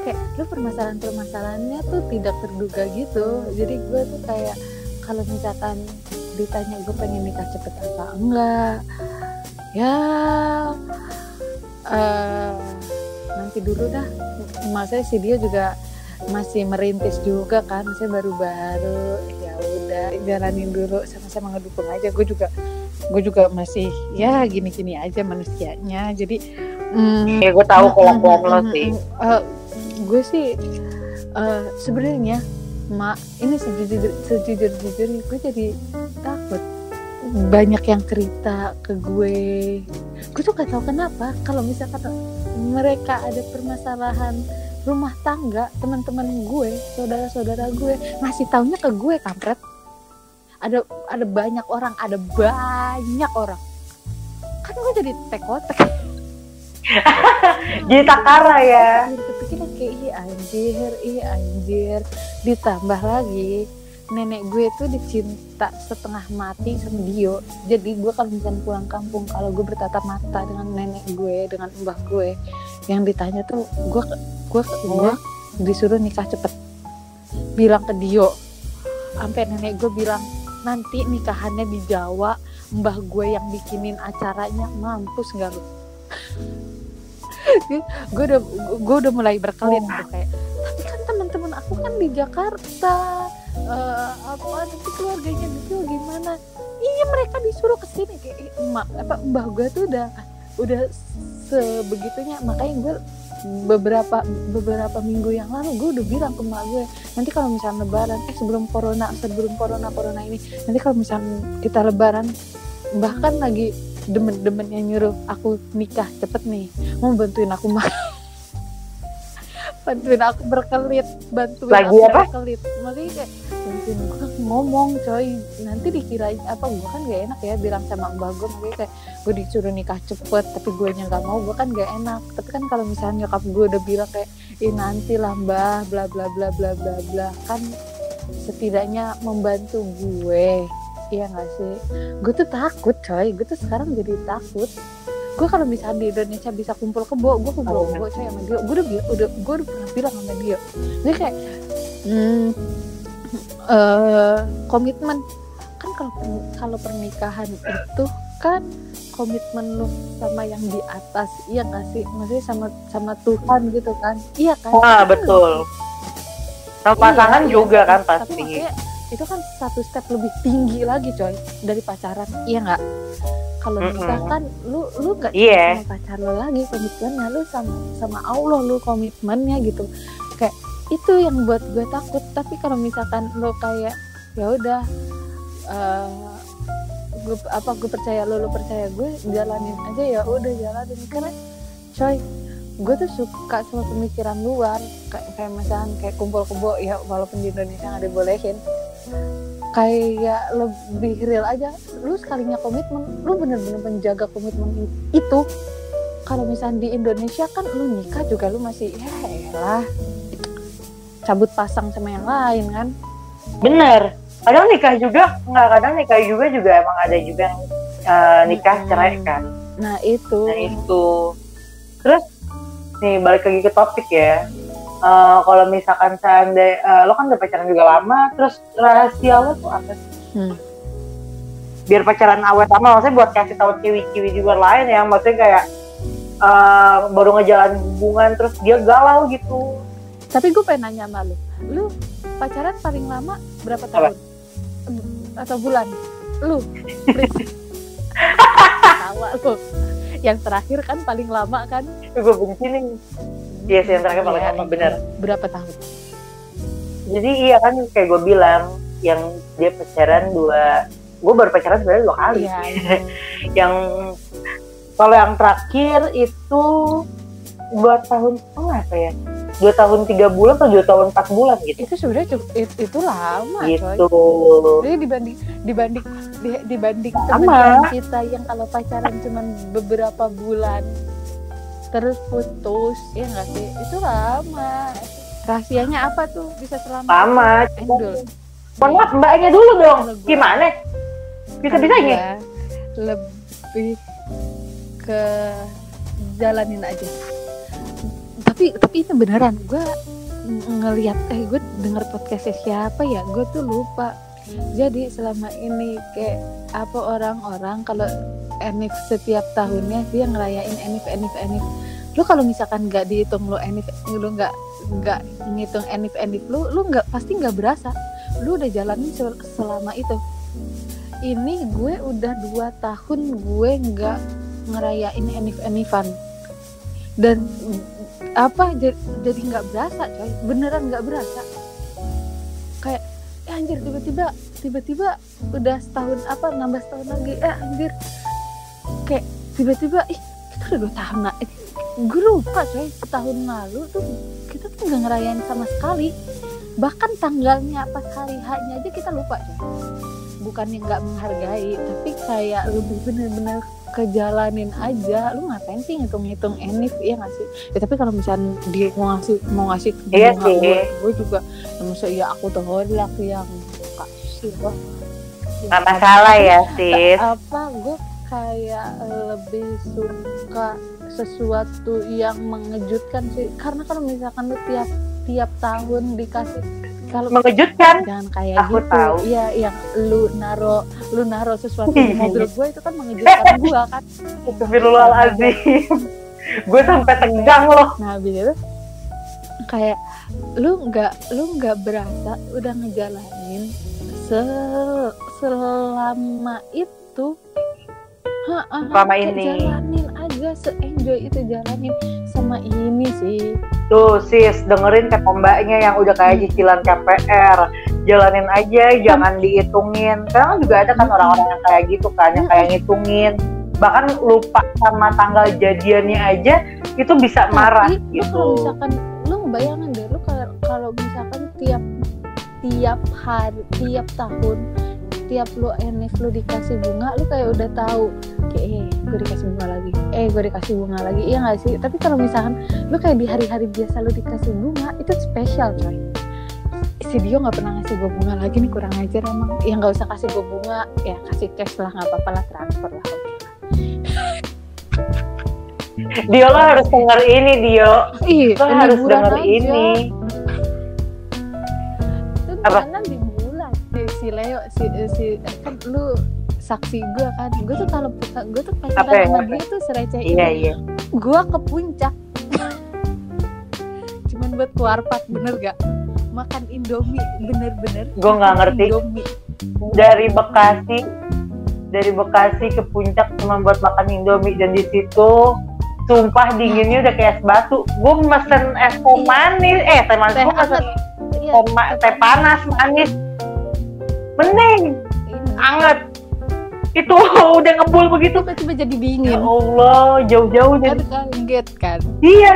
[SPEAKER 2] Kayak lu permasalahan-permasalahannya tuh tidak terduga gitu. Jadi gue tuh kayak kalau misalkan ditanya gue pengen nikah cepet apa enggak? Ya eh nanti dulu dah. Maksudnya si dia juga masih merintis juga kan saya baru-baru ya udah jalanin dulu sama-sama ngedukung aja. Gue juga gue juga masih ya gini-gini aja manusianya jadi mm,
[SPEAKER 1] ya gue tahu kelakuan lo
[SPEAKER 2] Mm,
[SPEAKER 1] sih.
[SPEAKER 2] mm, mm. Eh, gue sih eh, sebenarnya mak ini sejujur sejujur jujurnya gue jadi takut. Banyak yang cerita ke gue. Gue tuh gak tahu kenapa kalau misalkan mereka ada permasalahan rumah tangga teman-teman gue saudara-saudara gue ngasih taunya ke gue kampret. Ada ada banyak orang ada banyak orang. Kan gue jadi tekotek.
[SPEAKER 1] Jadi takara ya?
[SPEAKER 2] Jadi kepikiran kayak ih anjir, ih anjir. Ditambah lagi nenek gue tuh dicinta setengah mati sama Dio. Jadi gue kalau misalnya pulang kampung, kalau gue bertatap mata dengan nenek gue, dengan mbah gue, yang ditanya tuh gue gue gue disuruh nikah cepet. Bilang ke Dio, sampai nenek gue bilang nanti nikahannya di Jawa, mbah gue yang bikinin acaranya mampus nggak lu? gue udah gue udah mulai berkelit tuh kayak tapi kan teman-teman aku kan di Jakarta eh, apa nanti keluarganya itu gimana iya mereka disuruh ke sini kayak "Ih, emak apa mbah gue tuh udah udah sebegitunya. Makanya gue beberapa beberapa minggu yang lalu gue udah bilang ke emak gue nanti kalau misalnya lebaran eh sebelum corona sebelum corona corona ini nanti kalau misalnya kita lebaran bahkan lagi demen-demennya nyuruh aku nikah cepet nih mau bantuin aku mah bantuin aku berkelit bantuin
[SPEAKER 1] Lagi
[SPEAKER 2] aku
[SPEAKER 1] apa?
[SPEAKER 2] berkelit. Makanya kayak bantuin gue ngomong coy. Nanti dikirain apa gue kan gak enak ya bilang sama mbak gue makanya kayak gue disuruh nikah cepet tapi gue nya nggak mau gue kan gak enak. Tapi kan kalau misalnya nyokap gue udah bilang kayak ih nanti lah mbah bla bla bla bla bla bla kan setidaknya membantu gue. Iya gak sih? Gue tuh takut coy. Gue tuh sekarang jadi takut gue kalau misalnya di Indonesia bisa kumpul kebo gue kumpul
[SPEAKER 1] Oh.
[SPEAKER 2] kebo coy sama dia gue udah udah gue udah pernah bilang sama dia dia kayak hmm, eh, komitmen kan kalau kalau pernikahan itu kan komitmen lu sama yang di atas iya gak sih maksudnya sama sama Tuhan gitu kan iya kan
[SPEAKER 1] Wah,
[SPEAKER 2] kan
[SPEAKER 1] betul. Sama pasangan
[SPEAKER 2] Iya, iya.
[SPEAKER 1] juga kan
[SPEAKER 2] Tapi
[SPEAKER 1] pasti.
[SPEAKER 2] maksudnya itu kan satu step lebih tinggi lagi coy dari pacaran. Iya nggak? Kalau
[SPEAKER 1] Mm-mm.
[SPEAKER 2] nikah kan lu lu nggak
[SPEAKER 1] Iya.
[SPEAKER 2] sama pacar lo lagi komitmennya lu sama sama Allah lu komitmennya gitu. Kayak itu yang buat gue takut. Tapi kalau misalkan lu kayak ya udah eh, gue apa gue percaya lu lu percaya gue jalanin aja ya udah jalanin. Karena coy gue tuh suka sama pemikiran luar. Kayak kayak misalkan kayak kumpul kebo ya walaupun di Indonesia nggak dibolehin kayak lebih real aja lu sekalinya komitmen lu bener-bener menjaga komitmen itu kalau misalnya di Indonesia kan lu nikah juga lu masih ya elah cabut pasang sama yang lain kan
[SPEAKER 1] Bener. Kadang nikah juga, nggak kadang nikah juga juga emang ada juga yang eh, nikah
[SPEAKER 2] Mm-mm.
[SPEAKER 1] cerai kan.
[SPEAKER 2] nah itu
[SPEAKER 1] Nah itu. Terus nih balik lagi ke topik ya. Eh, kalau misalkan seandainya eh, lo kan udah pacaran juga lama, terus rahasia lo tuh apa sih?
[SPEAKER 2] Hmm.
[SPEAKER 1] Biar pacaran awet lama, maksudnya buat kasih tahu ciwi-ciwi di luar lain ya, maksudnya kayak eh, baru ngejalan hubungan terus dia galau gitu.
[SPEAKER 2] tapi gue pengen nanya sama lu lu pacaran paling lama berapa tahun atau bulan lu tawa lu yang terakhir kan paling lama kan
[SPEAKER 1] Gue benci nih. Iya sih yang terakhir paling
[SPEAKER 2] Iya,
[SPEAKER 1] lama bener.
[SPEAKER 2] berapa tahun
[SPEAKER 1] Jadi iya kan kayak gue bilang yang dia pacaran dua, gue baru pacaran sebenarnya dua kali.
[SPEAKER 2] Iya,
[SPEAKER 1] yang kalau yang terakhir itu dua tahun setengah apa ya? Dua tahun tiga bulan atau dua tahun empat bulan gitu.
[SPEAKER 2] itu sebenarnya cukup it- itu lama coy
[SPEAKER 1] Gitu.
[SPEAKER 2] jadi dibanding dibanding di- dibanding teman kita yang kalau pacaran cuman beberapa bulan terus putus ya nggak sih itu lama rahasianya apa tuh bisa selama
[SPEAKER 1] Lama. Mohon maaf mbaknya dulu dong. Gimana? Bisa-bisanya?
[SPEAKER 2] Gua lebih ke jalanin aja tapi tapi itu beneran gue ngelihat eh gue denger podcastnya siapa ya gue tuh lupa. Jadi selama ini kayak apa orang-orang kalau enif setiap tahunnya dia ngerayain enif enif enif lu kalau misalkan nggak dihitung lu enif lu nggak nggak ngitung enif enif lu lu nggak pasti nggak berasa. Lu udah jalanin sel- selama itu. Ini gue udah dua tahun gue nggak ngerayain enif enifan dan apa? Jadi nggak berasa coy. Beneran nggak berasa. Kayak eh anjir tiba-tiba tiba-tiba udah setahun apa nambah setahun lagi. Eh anjir. Kayak tiba-tiba ih kita udah dua tahun nah eh, gue lupa coy. Setahun lalu tuh kita tuh nggak ngerayain sama sekali. Bahkan tanggalnya pas hari hanya aja kita lupa coy. Bukannya nggak menghargai tapi kayak lebih bener-bener kejalanin aja lu ngapain sih ngitung-ngitung enif ya nggak sih ya tapi kalau misalnya dia mau ngasih mau ngasih
[SPEAKER 1] Iya sih.
[SPEAKER 2] gue, gue juga ya masa ya aku tuh hodak yang kasih wah
[SPEAKER 1] Gak masalah ya sis.
[SPEAKER 2] apa gue kayak lebih suka sesuatu yang mengejutkan sih karena kalau misalkan lu tiap tiap tahun dikasih kalau
[SPEAKER 1] Mengejutkan.
[SPEAKER 2] jangan kayak
[SPEAKER 1] Aku
[SPEAKER 2] gitu
[SPEAKER 1] tahu.
[SPEAKER 2] iya yang lu naro lu naro sesuatu
[SPEAKER 1] Iya,
[SPEAKER 2] di mobil gue itu kan mengejutkan gue kan
[SPEAKER 1] Astagfirullahaladzim. Gue sampai tegang loh.
[SPEAKER 2] nah habis itu kayak lu nggak lu nggak berasa udah ngejalanin se- selama itu Ha, ha,
[SPEAKER 1] Selama ini.
[SPEAKER 2] jalanin aja se enjoy itu jalanin sama ini sih
[SPEAKER 1] Tuh sis, dengerin kata mbaknya yang udah kayak cicilan KPR. Jalanin aja, jangan dihitungin. Karena kan juga ada kan orang-orang yang kayak gitu kan, yang kayak ngitungin. Bahkan lupa sama tanggal jadiannya aja, itu bisa marah
[SPEAKER 2] tapi lu kalau
[SPEAKER 1] gitu.
[SPEAKER 2] misalkan lu bayangan deh lu kalau kalau misalkan tiap tiap hari tiap tahun tiap lu enif lu dikasih bunga lu kayak udah tahu kayak eh gue dikasih bunga lagi. Eh gue dikasih bunga lagi. Iya gak sih? Tapi kalau misalkan lu kayak di hari-hari biasa lu dikasih bunga itu spesial coy. Si Dio nggak pernah ngasih gue bunga lagi nih kurang ajar emang. Ya nggak usah kasih gue bunga ya kasih cash lah nggak apa-apa lah transfer lah oke
[SPEAKER 1] Dio lo harus denger ini Dio.
[SPEAKER 2] Ih,
[SPEAKER 1] lo harus denger
[SPEAKER 2] aja.
[SPEAKER 1] ini. Apa?
[SPEAKER 2] di si, Leo si, si eh, kan lu saksi gue kan. Gue tuh kalau gue tuh pacaran
[SPEAKER 1] Apa
[SPEAKER 2] sama dia tuh sereceh
[SPEAKER 1] iya iya.
[SPEAKER 2] Gue ke puncak. Cuman buat keluarpat bener gak? Makan indomie bener-bener
[SPEAKER 1] Gua nggak ngerti.
[SPEAKER 2] indomie.
[SPEAKER 1] Dari Bekasi dari Bekasi ke puncak cuma buat makan Indomie. Dan di situ sumpah dinginnya udah kayak es batu. Gue mesen es teh
[SPEAKER 2] Iya.
[SPEAKER 1] manis eh teh manis gue mesen
[SPEAKER 2] iya
[SPEAKER 1] teh, teh panas manis mending anget itu udah ngebul begitu.
[SPEAKER 2] Tiba-tiba jadi
[SPEAKER 1] ya
[SPEAKER 2] dingin
[SPEAKER 1] Allah jauh-jauh jadi
[SPEAKER 2] kaget kan?
[SPEAKER 1] Iya.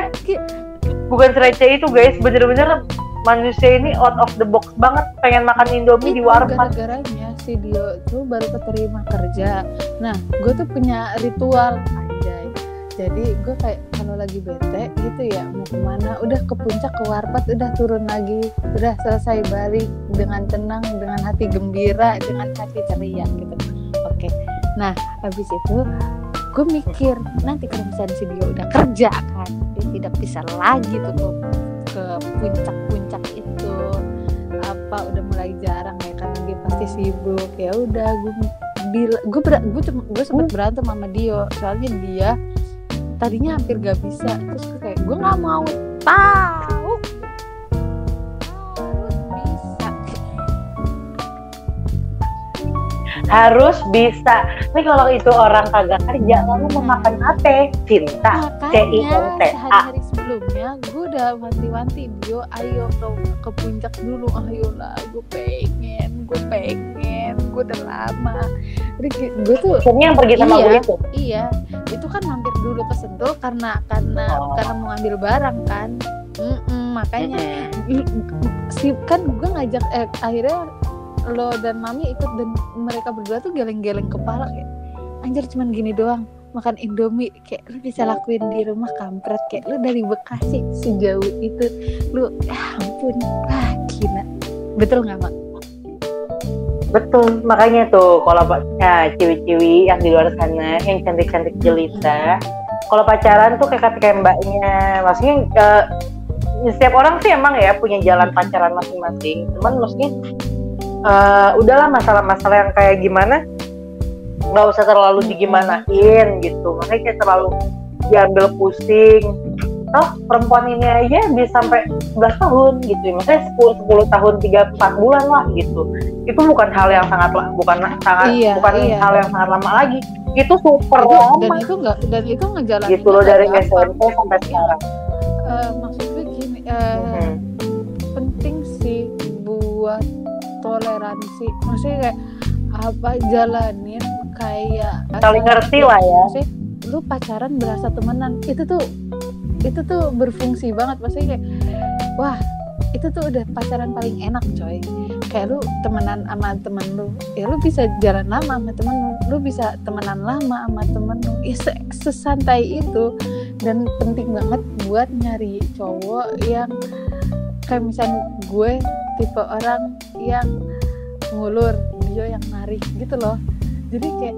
[SPEAKER 1] Bukan serece itu guys. Bener-bener manusia ini out of the box banget. Pengen makan Indomie di warpat
[SPEAKER 2] gara-garanya si Dio tuh baru keterima kerja. Nah gue tuh punya ritual anjay. Jadi gue kayak lagi bete gitu ya mau ke mana? Udah ke puncak ke warpat udah turun lagi. Udah selesai balik dengan tenang dengan hati gembira dengan hati ceria gitu. Oke. Nah habis itu gue mikir nanti kalau misalnya si Dio udah kerja kan dia tidak bisa lagi tuh ke, ke puncak-puncak itu. Apa udah mulai jarang ya karena dia pasti sibuk. Ya udah gue gue ber gue cuma gue sempet berantem sama Dio. Soalnya dia tadinya hampir gak bisa terus gue kayak gue nggak mau. Tahu harus
[SPEAKER 1] harus
[SPEAKER 2] bisa.
[SPEAKER 1] Nih kalau itu orang kagak kerja lalu mau makan apa? Cinta.
[SPEAKER 2] Makanya
[SPEAKER 1] C-I-N-T-A.
[SPEAKER 2] sehari-hari sebelumnya gue udah wanti-wanti Dio ayo ke, ke puncak dulu. Ayolah gue pengen gue pengen gue udah lama. Udah gue tuh
[SPEAKER 1] akhirnya yang pergi sama
[SPEAKER 2] Iya.
[SPEAKER 1] gue itu?
[SPEAKER 2] Iya, itu kan mampir dulu ke Sentul karena karena
[SPEAKER 1] Oh.
[SPEAKER 2] karena mau ngambil barang kan. Mm-mm, makanya si kan gue ngajak eh akhirnya lo dan mami ikut dan mereka berdua tuh geleng-geleng kepala kayak anjir cuman gini doang makan indomie. Kayak lu bisa lakuin di rumah kampret. Kayak lu dari Bekasi sejauh itu. Lu ya ampun wah gila. Betul nggak mak
[SPEAKER 1] betul makanya tuh kalau pak ya, ciwi-ciwi yang di luar sana yang cantik-cantik jelita kalau pacaran tuh kayak kayak mbaknya. Maksudnya eh, setiap orang sih emang ya punya jalan pacaran masing-masing. Cuman maksudnya eh, udahlah masalah-masalah yang kayak gimana nggak usah terlalu digimanain gitu. Makanya kayak terlalu diambil pusing toh perempuan ini aja bisa sampai 11 tahun gitu. Maksudnya 10, 10 tahun 3 4 bulan lah gitu. Itu bukan hal yang sangat bukan sangat
[SPEAKER 2] Iya,
[SPEAKER 1] bukan
[SPEAKER 2] iya.
[SPEAKER 1] hal yang sangat lama lagi. Itu super
[SPEAKER 2] Itu-
[SPEAKER 1] lama.
[SPEAKER 2] dan itu nggak dan itu ngejalanin
[SPEAKER 1] gitu loh dari SMP sampai sekarang.
[SPEAKER 2] Eh, maksud gue gini eh,
[SPEAKER 1] Mhm.
[SPEAKER 2] penting sih buat toleransi. Maksudnya kayak apa jalanin kayak
[SPEAKER 1] Saling ngerti lah ya.
[SPEAKER 2] maksudnya lu pacaran berasa temenan. Itu tuh itu tuh berfungsi banget maksudnya kayak wah itu tuh udah pacaran paling enak coy. Kayak lu temenan sama temen lu ya lu bisa jalan lama sama temen lu. Lu bisa temenan lama sama temen lu. Ya se- sesantai itu. Dan penting banget buat nyari cowok yang kayak misalnya gue tipe orang yang ngulur dia yang narik gitu loh. Jadi kayak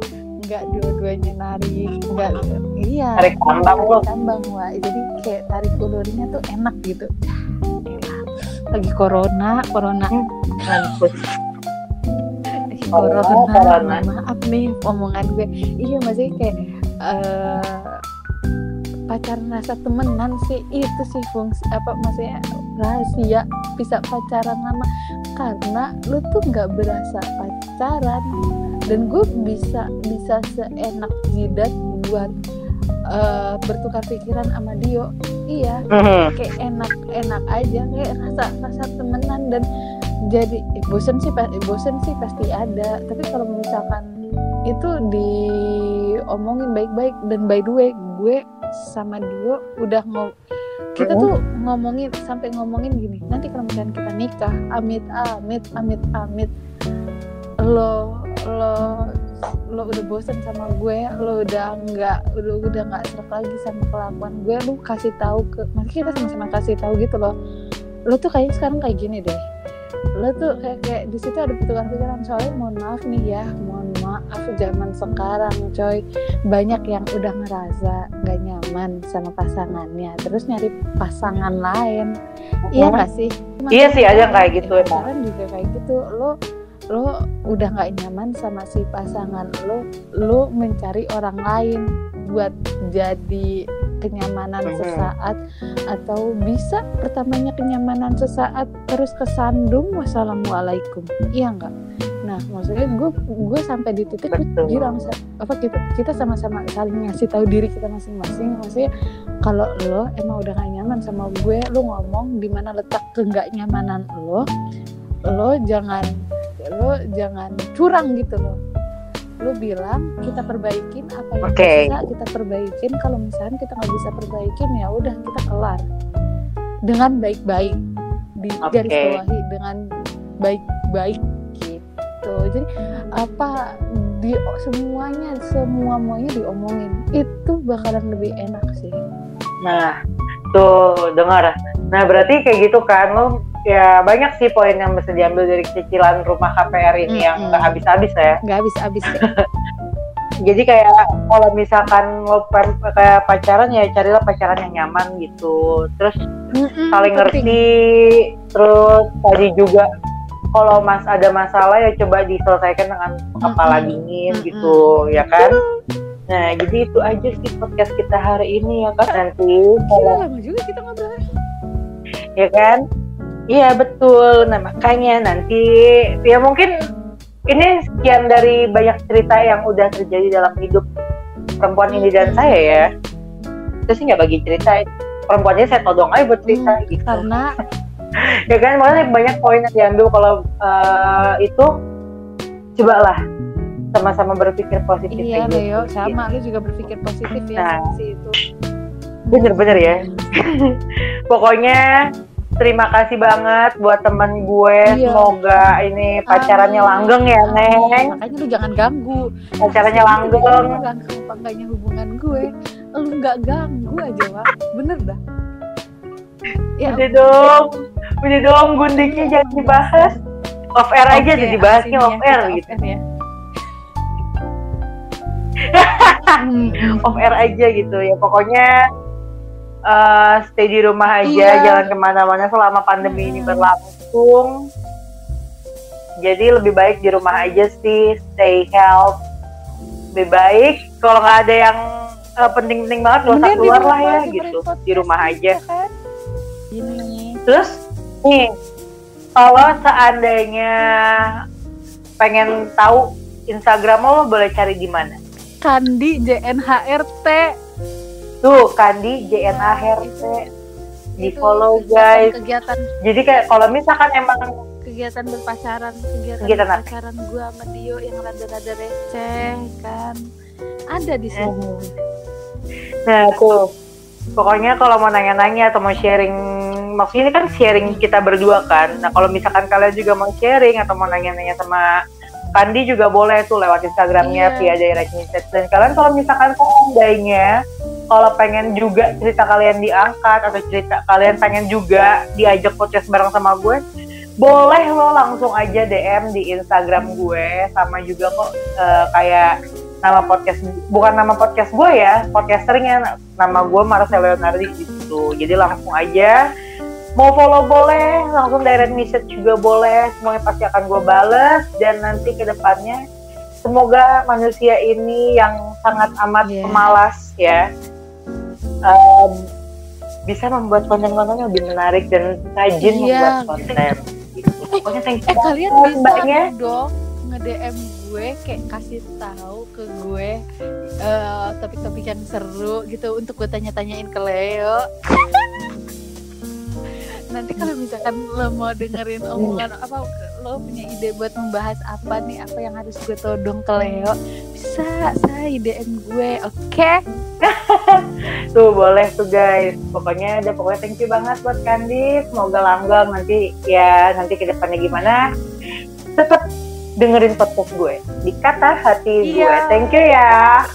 [SPEAKER 2] nggak dua-duanya narik nggak iya.
[SPEAKER 1] Tarik tambang
[SPEAKER 2] tarik tambang wah jadi kayak tarik ulurnya tuh enak gitu. Lagi corona corona.
[SPEAKER 1] Mampus.
[SPEAKER 2] lagi
[SPEAKER 1] Corona,
[SPEAKER 2] corona,
[SPEAKER 1] corona.
[SPEAKER 2] maaf nih omongan gue. Iya masih kayak eh pacaran rasa temenan sih itu sih fungsi apa maksudnya rahasia bisa pacaran lama. Karena lu tuh nggak berasa pacaran dan gue bisa bisa seenak jidat buat eh, bertukar pikiran sama Dio. Iya
[SPEAKER 1] Mhm.
[SPEAKER 2] kayak enak enak aja kayak rasa rasa temenan dan jadi eh, bosen sih eh, bosen sih pasti ada. Tapi kalau misalkan itu diomongin baik-baik dan by the way gue sama Dio udah mau kita tuh ngomongin sampai ngomongin gini nanti kalau misalnya kita nikah amit amit amit amit lo lo lo udah bosen sama gue lo udah nggak lo udah nggak serak lagi sama kelakuan gue lo kasih tahu ke masih kita sama-sama kasih tahu gitu loh. Lo tuh kayaknya sekarang kayak gini deh. Lo tuh kayak, kayak di situ ada pertukaran pikiran. Soalnya mohon maaf nih ya mohon maaf zaman sekarang coy. Banyak yang udah ngerasa nggak nyaman sama pasangannya terus nyari pasangan lain. Iya
[SPEAKER 1] Hmm.
[SPEAKER 2] gak sih?
[SPEAKER 1] Iya sih, ada yang kayak gitu emang.
[SPEAKER 2] juga kayak gitu. Lo lo udah nggak nyaman sama si pasangan lo lo mencari orang lain buat jadi kenyamanan sesaat atau bisa pertamanya kenyamanan sesaat terus kesandung? Wassalamualaikum. Iya nggak? Nah maksudnya gue gue sampai di titik gue bilang apa kita kita sama-sama saling ngasih tahu diri kita masing-masing. Maksudnya kalau lo emang udah gak nyaman sama gue lo ngomong di mana letak ke nggak nyamanan lo lo jangan lo jangan curang gitu loh. Lo bilang kita perbaikin apa yang
[SPEAKER 1] Oke.
[SPEAKER 2] bisa kita perbaikin. Kalau misalnya kita nggak bisa perbaikin ya udah kita kelar. Dengan baik-baik di
[SPEAKER 1] Oke.
[SPEAKER 2] garis bawahi dengan baik-baik gitu. Jadi apa di semuanya semua muanya diomongin itu bakalan lebih enak sih.
[SPEAKER 1] Nah, tuh dengar. Nah, berarti kayak gitu kan lo ya banyak sih poin yang bisa diambil dari cicilan rumah KPR ini yang
[SPEAKER 2] Mm-mm.
[SPEAKER 1] nggak habis-habis ya.
[SPEAKER 2] nggak habis-habis deh.
[SPEAKER 1] Jadi kayak kalau misalkan lo pem- kayak pacaran ya carilah pacaran yang nyaman gitu. Terus
[SPEAKER 2] Mm-mm,
[SPEAKER 1] saling
[SPEAKER 2] penting.
[SPEAKER 1] ngerti. Terus tadi juga kalau mas ada masalah ya coba diselesaikan dengan kepala dingin
[SPEAKER 2] Mm-mm.
[SPEAKER 1] gitu, ya kan? Nah, jadi itu aja sih podcast kita hari ini ya kan. Nanti kalau
[SPEAKER 2] lama juga kita ngobrol
[SPEAKER 1] ya kan? Iya betul. Nah makanya nanti ya mungkin ini sekian dari banyak cerita yang udah terjadi dalam hidup perempuan ini dan saya ya. Saya sih nggak bagi cerita. Perempuannya saya todong aja buat cerita
[SPEAKER 2] Hmm,
[SPEAKER 1] gitu.
[SPEAKER 2] karena
[SPEAKER 1] Ya kan makanya banyak poin yang diambil kalau eh, itu cobalah sama-sama berpikir positif.
[SPEAKER 2] iya
[SPEAKER 1] kayak gitu.
[SPEAKER 2] Leo sama lu juga berpikir positif ya
[SPEAKER 1] Nah.
[SPEAKER 2] sama si itu
[SPEAKER 1] Bener-bener ya. Pokoknya terima kasih banget buat teman gue.
[SPEAKER 2] Iya.
[SPEAKER 1] Semoga ini pacarannya
[SPEAKER 2] Amin.
[SPEAKER 1] langgeng ya, Neng.
[SPEAKER 2] makanya lu jangan ganggu
[SPEAKER 1] Pacarannya langgeng.
[SPEAKER 2] ganggu apa enggaknya hubungan gue lu nggak ganggu aja Wak bener dah ya
[SPEAKER 1] Udah dong. Udah dong gundingnya jangan dibahas. Off air aja
[SPEAKER 2] Oke,
[SPEAKER 1] jadi dibahasnya
[SPEAKER 2] asin
[SPEAKER 1] off
[SPEAKER 2] ya,
[SPEAKER 1] air gitu.
[SPEAKER 2] off air ya.
[SPEAKER 1] Off air aja gitu ya. Pokoknya eh, stay di rumah aja,
[SPEAKER 2] Iya.
[SPEAKER 1] jangan ke mana-mana selama pandemi ini
[SPEAKER 2] Hmm.
[SPEAKER 1] berlangsung. Jadi lebih baik di rumah aja sih, stay health. Lebih baik kalau nggak ada yang eh, penting-penting banget gak usah keluar lah ya gitu, di rumah aja.
[SPEAKER 2] kan? Gini
[SPEAKER 1] Terus nih, kalau seandainya pengen tahu Instagram lo boleh cari di mana?
[SPEAKER 2] Kandi JNHRT
[SPEAKER 1] Tuh, Kandi JNA HRT di follow guys.
[SPEAKER 2] kegiatan.
[SPEAKER 1] Jadi kayak kalau misalkan emang
[SPEAKER 2] kegiatan berpacaran kegiatan,
[SPEAKER 1] Kegiatan apa?
[SPEAKER 2] berpacaran gue sama Dio yang rada-rada receh kan? Ada di sini
[SPEAKER 1] nah tuh. Pokoknya kalau mau nanya-nanya atau mau sharing maksudnya ini kan sharing kita berdua kan. Nah, kalau misalkan kalian juga mau sharing atau mau nanya-nanya sama Kandi juga boleh tuh lewat Instagramnya
[SPEAKER 2] Iya.
[SPEAKER 1] via direct message. Dan kalian kalau misalkan seandainya kalau pengen juga cerita kalian diangkat atau cerita kalian pengen juga diajak podcast bareng sama gue boleh lo langsung aja DM di Instagram gue. Sama juga kok eh, kayak nama podcast bukan nama podcast gue ya podcasternya nama gue Marcel Leonardi gitu. Jadi langsung aja mau follow boleh langsung direct message juga boleh. Semuanya pasti akan gue bales. Dan nanti ke depannya semoga manusia ini yang sangat amat
[SPEAKER 2] Iya.
[SPEAKER 1] pemalas ya em, bisa membuat konten-konten yang lebih menarik dan rajin
[SPEAKER 2] Iya,
[SPEAKER 1] membuat konten. Gitu. pokoknya thank you
[SPEAKER 2] eh kalian bisa
[SPEAKER 1] mbaknya.
[SPEAKER 2] dong nge-DM gue kayak kasih tahu ke gue eh, topik-topik yang seru gitu untuk gue tanya-tanyain ke Leo nanti kalau misalkan lo mau dengerin omongan apa lo punya ide buat membahas apa nih apa yang harus gue todong ke Leo bisa saya DM gue oke?
[SPEAKER 1] Tuh boleh tuh guys. Pokoknya udah pokoknya thank you banget buat Kandi semoga langgeng nanti ya nanti ke depannya gimana. Tetap dengerin podcast gue. Di kata hati gue.
[SPEAKER 2] Iya.
[SPEAKER 1] thank you ya